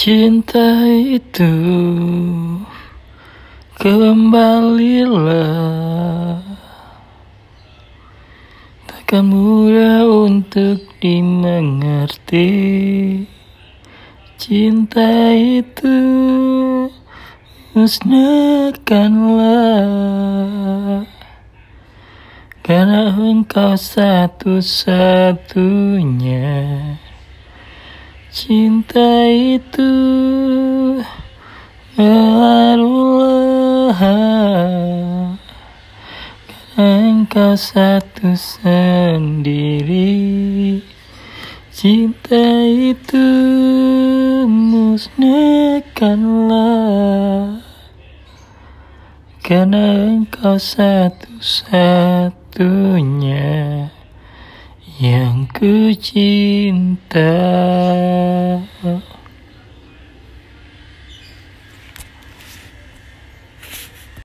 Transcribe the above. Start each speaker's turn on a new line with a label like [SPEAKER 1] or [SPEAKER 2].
[SPEAKER 1] Cinta itu kembalilah. Takkan mudah untuk dimengerti Cinta itu musnahkanlah Karena engkau satu-satunya Cinta itu melarulah Karena engkau satu sendiri. Cinta itu musnahkanlah. Karena engkau satu-satunya yang ku cinta.